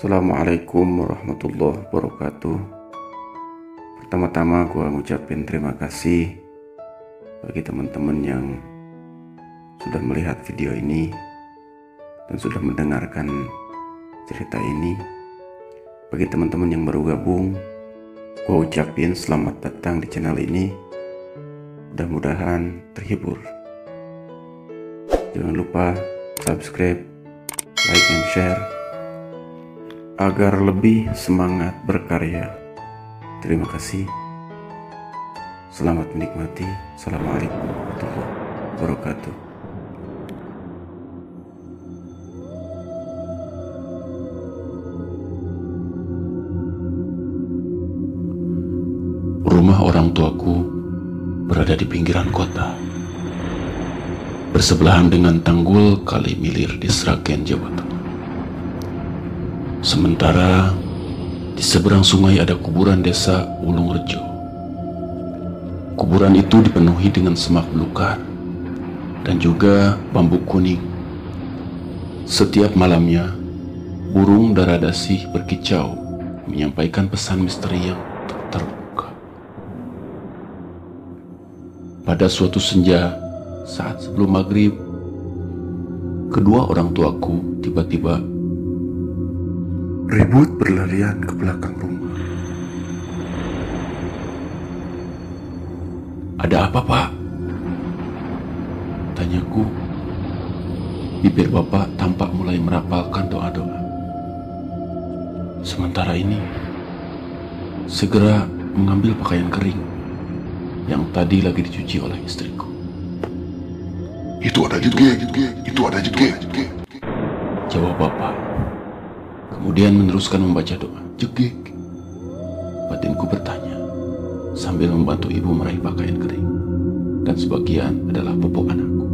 Assalamualaikum warahmatullahi wabarakatuh. Pertama-tama gue ngucapin terima kasih Bagi teman-teman yang Sudah melihat video ini Dan sudah mendengarkan cerita ini. Bagi teman-teman yang baru gabung Gue ucapin selamat datang di channel ini. Mudah-mudahan terhibur. Jangan lupa subscribe, like, and share agar lebih semangat berkarya. Terima kasih. Selamat menikmati. Assalamualaikum warahmatullahi wabarakatuh. Rumah orang tuaku berada di pinggiran kota. Bersebelahan dengan tanggul kali milir di Sragen, Jawa Tengah. Sementara di seberang sungai ada kuburan desa Ulung Rejo. Kuburan itu dipenuhi dengan semak belukar dan juga bambu kuning. Setiap malamnya, burung daradasih berkicau menyampaikan pesan misteri yang terbuka. Pada suatu senja, saat sebelum maghrib, kedua orang tuaku tiba-tiba Ribut berlarian ke belakang rumah. Ada apa pak? Tanyaku. Bibir bapak tampak mulai merapalkan doa-doa. Sementara ini, segera mengambil pakaian kering yang tadi lagi dicuci oleh istriku. Itu ada jegek, itu ada jegek. Jawab bapak. Kemudian meneruskan membaca doa. Jegek. Batinku bertanya sambil membantu ibu meraih pakaian kering. Dan sebagian adalah popok anakku.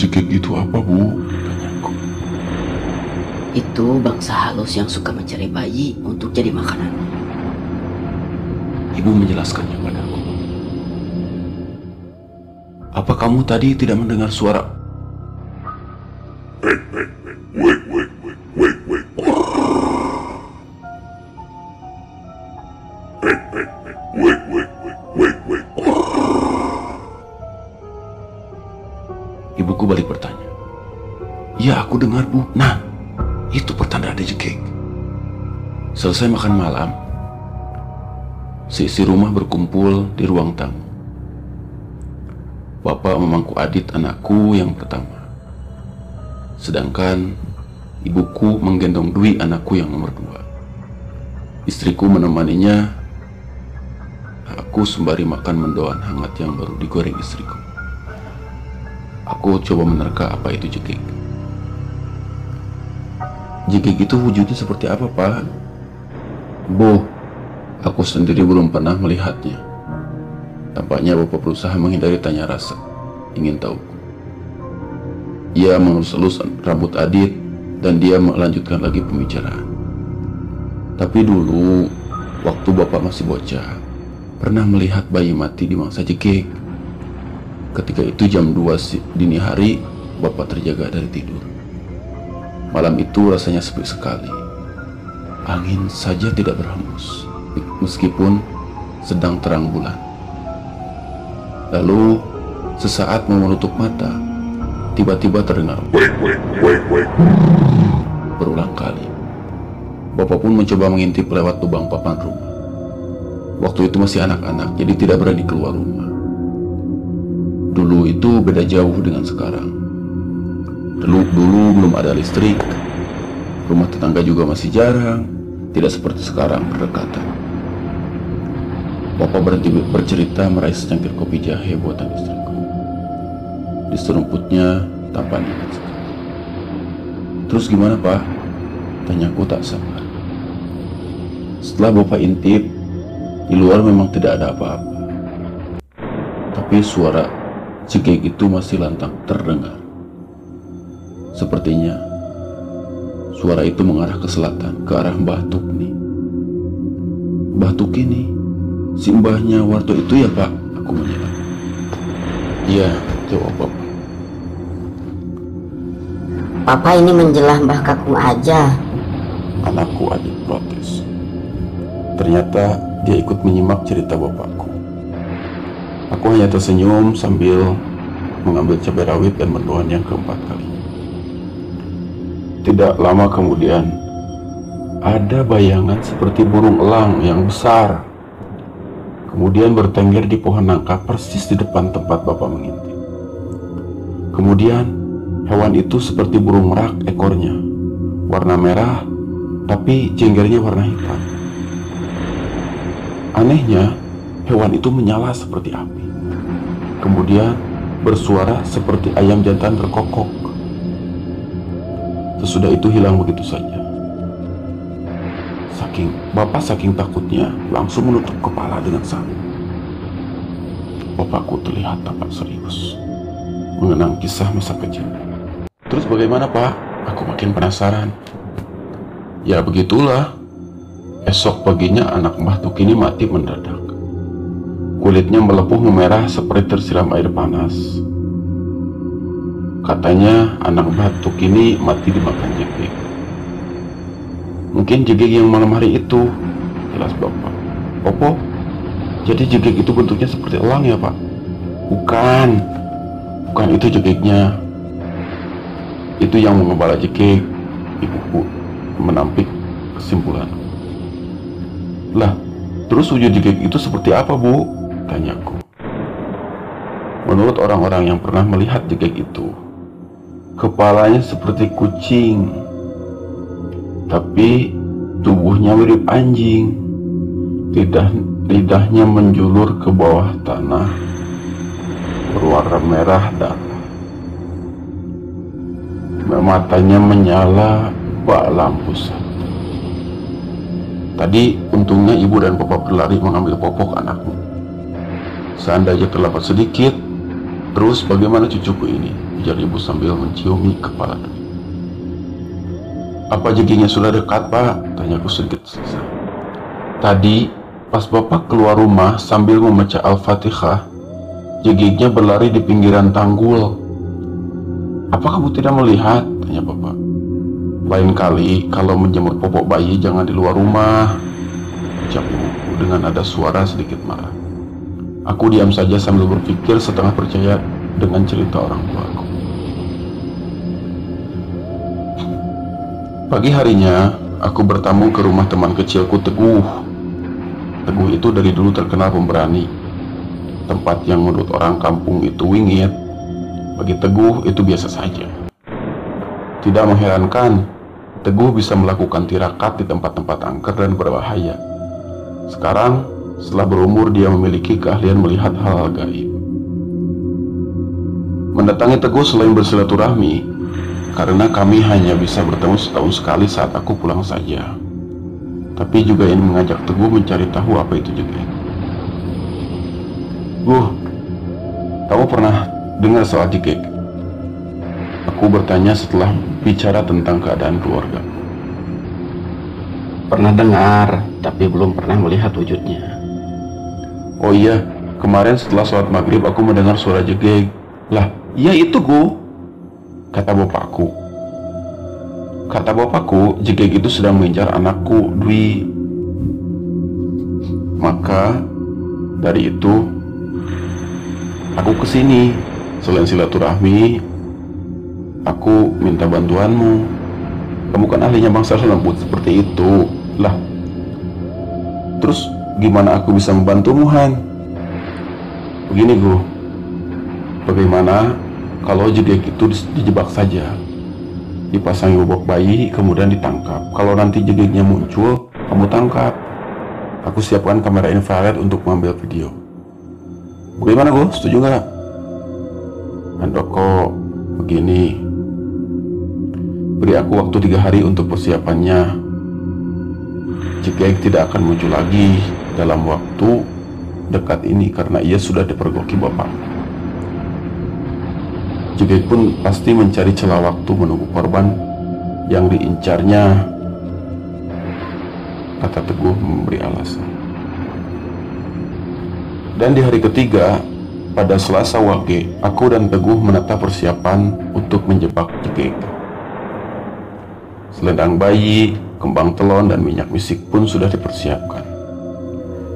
Jegek itu apa bu? Tanyaku. Itu bangsa halus yang suka mencari bayi untuk jadi makanan. Ibu menjelaskannya padaku. Apa kamu tadi tidak mendengar suara wait, wait, wait, wait. Ibuku balik bertanya. Ya aku dengar bu. Nah, itu pertanda ada jegek. Selesai makan malam, seisi rumah berkumpul di ruang tamu. Bapak memangku Adit anakku yang pertama. Sedangkan ibuku menggendong Dwi anakku yang nomor dua. Istriku menemaninya. Aku sembari makan mendoan hangat yang baru digoreng istriku. Aku coba menerka apa itu jegek. Jegek itu wujudnya seperti apa, Pak? Bu, aku sendiri belum pernah melihatnya. Tampaknya Bapak berusaha menghindari tanya rasa. Ingin tahu. Ia mengelus-elus rambut Adit dan dia melanjutkan lagi pembicaraan. Tapi dulu, waktu Bapak masih bocah, pernah melihat bayi mati di mangsa jegek. Ketika itu jam 2 si- dini hari, Bapak terjaga dari tidur. Malam itu rasanya sepi sekali. Angin saja tidak berhembus, meskipun sedang terang bulan. Lalu, sesaat mau menutup mata, tiba-tiba terdengar berulang kali. Bapak pun mencoba mengintip lewat lubang papan rumah. Waktu itu masih anak-anak, jadi tidak berani keluar rumah. Dulu itu beda jauh dengan sekarang. Dulu, dulu belum ada listrik. Rumah tetangga juga masih jarang. Tidak seperti sekarang berdekatan. Bapak berhenti bercerita meraih secangkir kopi jahe buatan istriku. Di serumputnya tampak nikmat sekali. Terus gimana pak? Tanyaku tak sabar. Setelah bapak intip, di luar memang tidak ada apa-apa. Tapi suara cegek itu masih lantang terdengar. Sepertinya suara itu mengarah ke selatan, ke arah Mbah Tukni. Mbah Tukni, si mbahnya Warto itu ya pak? Aku menjawab. Iya, jawab bapak. Papa ini menjelah Mbah Kakung aja. anakku adik protes. Ternyata dia ikut menyimak cerita bapakku. Aku hanya tersenyum sambil mengambil cabai rawit dan mendoan yang keempat kali. Tidak lama kemudian, ada bayangan seperti burung elang yang besar. Kemudian bertengger di pohon nangka persis di depan tempat bapak mengintip. Kemudian, hewan itu seperti burung merak ekornya, warna merah, tapi jenggernya warna hitam. Anehnya, hewan itu menyala seperti api. Kemudian bersuara seperti ayam jantan berkokok. Sesudah itu hilang begitu saja. Saking bapak saking takutnya langsung menutup kepala dengan sabuk. Bapakku terlihat tampak serius, mengenang kisah masa kecil. Terus bagaimana pak? Aku makin penasaran. Ya begitulah. Esok paginya anak Mbah Tuk ini mati mendadak. Kulitnya melepuh memerah seperti tersiram air panas. Katanya anak batuk ini mati dimakan jegek. Mungkin jegek yang malam hari itu, jelas bapak. Opo, jadi jegek itu bentuknya seperti elang ya pak? Bukan, bukan itu jegeknya. Itu yang mengembala jegek. Ibuku menampik kesimpulan. Lah, terus wujud jegek itu seperti apa bu? Tanyaku. Menurut orang-orang yang pernah melihat jegek itu, kepalanya seperti kucing, tapi tubuhnya mirip anjing. Lidah, lidahnya menjulur ke bawah tanah, berwarna merah darah. Matanya menyala bak lampu satu. Tadi untungnya ibu dan bapak berlari mengambil popok anakmu. Seandainya terlambat sedikit, terus bagaimana cucuku ini? Ujar ibu sambil menciumi kepala Dwi. Apa jeginya sudah dekat pak? Tanyaku sedikit selesai. Tadi pas bapak keluar rumah sambil membaca Al-Fatihah, jegignya berlari di pinggiran tanggul. Apa kamu tidak melihat? Tanya bapak. Lain kali kalau menjemur popok bayi jangan di luar rumah. Ucap ibuku dengan ada suara sedikit marah. Aku diam saja sambil berpikir setengah percaya dengan cerita orang tuaku. Pagi harinya, aku bertamu ke rumah teman kecilku Teguh. Teguh itu dari dulu terkenal pemberani. Tempat yang menurut orang kampung itu wingit, bagi Teguh itu biasa saja. Tidak mengherankan, Teguh bisa melakukan tirakat di tempat-tempat angker dan berbahaya. Sekarang, setelah berumur dia memiliki keahlian melihat hal-hal gaib. Mendatangi Teguh selain bersilaturahmi, karena kami hanya bisa bertemu setahun sekali saat aku pulang saja. Tapi juga ingin mengajak Teguh mencari tahu apa itu jegek. Guh, kamu pernah dengar soal jegek? Aku bertanya setelah bicara tentang keadaan keluarga. Pernah dengar, tapi belum pernah melihat wujudnya. Oh iya, kemarin setelah sholat maghrib aku mendengar suara jegek. Lah, iya itu gu, kata bapakku. Kata bapakku, jegek itu sedang mengejar anakku, Dwi. Maka dari itu, aku ke sini. Selain silaturahmi, aku minta bantuanmu. Kamu kan ahlinya bangsa lembut seperti itu. Lah, terus gimana aku bisa membantumu, Han? Begini, Gu. Bagaimana kalau jegek itu dijebak saja? Dipasangi bobok bayi, kemudian ditangkap. Kalau nanti jegeknya muncul, kamu tangkap. Aku siapkan kamera infrared untuk mengambil video. Bagaimana, Gu? Setuju nggak? Handoko, begini. Beri aku waktu tiga hari untuk persiapannya. Jegek tidak akan muncul lagi dalam waktu dekat ini karena ia sudah dipergoki bapak. Jegek pun pasti mencari celah waktu menunggu korban yang diincarnya. Kata Teguh memberi alasan. Dan di hari ketiga, pada Selasa Wage, aku dan Teguh menata persiapan untuk menjebak Jegek. Selendang bayi, kembang telon, dan minyak misik pun sudah dipersiapkan.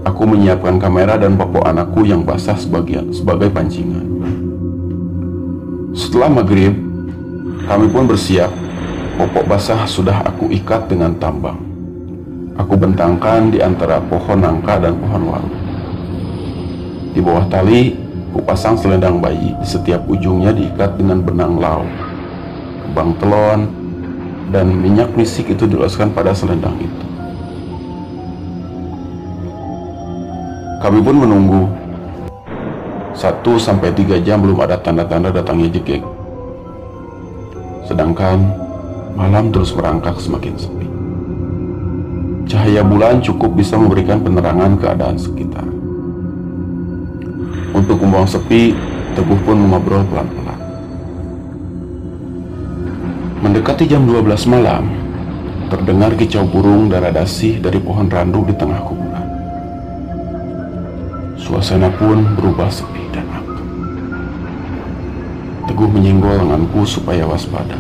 Aku menyiapkan kamera dan popok anakku yang basah sebagian sebagai pancingan. Setelah maghrib, kami pun bersiap. Popok basah sudah aku ikat dengan tambang. Aku bentangkan di antara pohon nangka dan pohon waru. Di bawah tali, ku pasang selendang bayi. Di setiap ujungnya diikat dengan benang lau, kembang telon, dan minyak misik itu diloloskan pada selendang itu. Kami pun menunggu. Satu sampai tiga jam belum ada tanda-tanda datangnya jegek. Sedangkan malam terus merangkak semakin sepi. Cahaya bulan cukup bisa memberikan penerangan keadaan sekitar. Untuk membuang sepi, Teguh pun mengobrol pelan-pelan. Mendekati jam 12 malam, terdengar kicau burung darah dasih dari pohon randu di tengah kuburan. Suasana pun berubah sepi dan angker. Teguh menyenggol lenganku supaya waspada.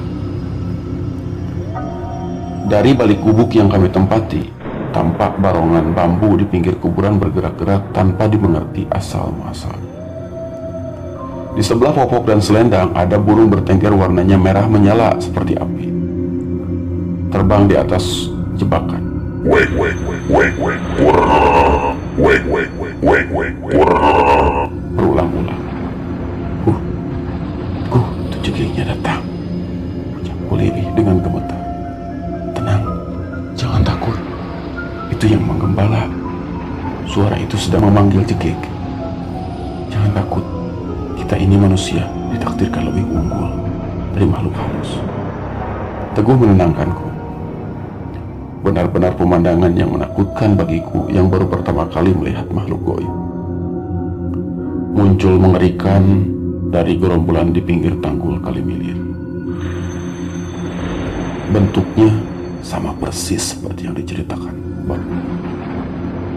Dari balik gubuk yang kami tempati, tampak barongan bambu di pinggir kuburan bergerak-gerak tanpa dimengerti asal muasalnya. Di sebelah popok dan selendang ada burung bertengger warnanya merah menyala seperti api. Terbang di atas jebakan. Berulang-ulang. Huh, huh, jegingnya datang. Ucapku lirih dengan gemetar. Tenang, jangan takut. Itu yang menggembala. Suara itu sedang memanggil jegek. Jangan takut. Kita ini manusia ditakdirkan lebih unggul dari makhluk halus. Teguh menenangkanku. Benar-benar pemandangan yang menakutkan bagiku yang baru pertama kali melihat makhluk goib. Muncul mengerikan dari gerombolan di pinggir tanggul Kalimilir. Bentuknya sama persis seperti yang diceritakan.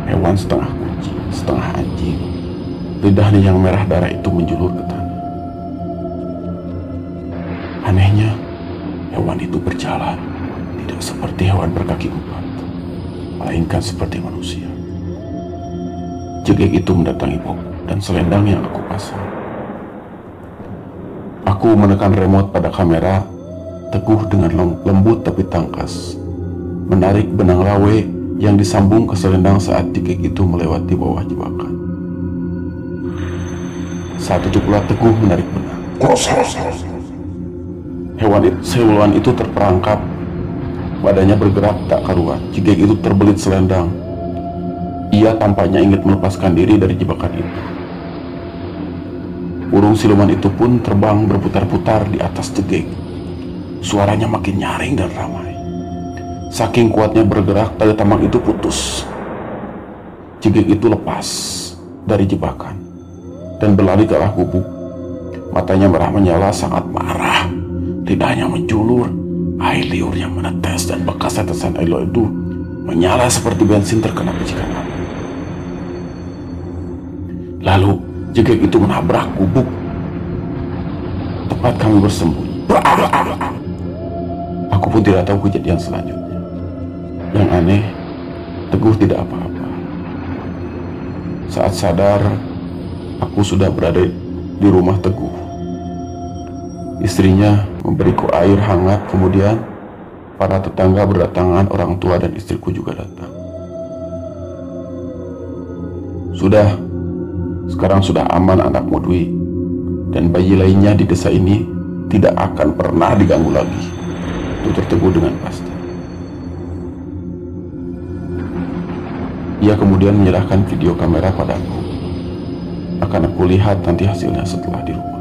Hewan setengah kucing, setengah anjing, Lidahnya yang merah darah itu menjulur ke tanah. Anehnya, hewan itu berjalan tidak seperti hewan berkaki empat, melainkan seperti manusia. Jegek itu mendatangi Bob dan selendang yang aku pasang. Aku menekan remote pada kamera, teguh dengan lembut tapi tangkas, menarik benang lawe yang disambung ke selendang saat jegek itu melewati bawah jebakan. Saat itu pula Teguh menarik benang. Hewan itu, itu terperangkap. Badannya bergerak tak karuan. Jika itu terbelit selendang. Ia tampaknya ingin melepaskan diri dari jebakan itu. Burung siluman itu pun terbang berputar-putar di atas jegek. Suaranya makin nyaring dan ramai. Saking kuatnya bergerak, tali tambang itu putus. Jegek itu lepas dari jebakan dan berlari ke arah gubuk. Matanya merah menyala sangat marah. Lidahnya menjulur. Air liur yang menetes dan bekas tetesan air liur itu menyala seperti bensin terkena percikan api. Lalu jegek itu menabrak gubuk tempat kami bersembunyi. Aku pun tidak tahu kejadian selanjutnya. Yang aneh, Teguh tidak apa-apa. Saat sadar, aku sudah berada di rumah Teguh. Istrinya memberiku air hangat, kemudian para tetangga berdatangan, orang tua dan istriku juga datang. Sudah, sekarang sudah aman anakmu Dwi, dan bayi lainnya di desa ini tidak akan pernah diganggu lagi. Tutur Teguh dengan pasti. Ia kemudian menyerahkan video kamera padaku akan aku lihat nanti hasilnya setelah di rumah.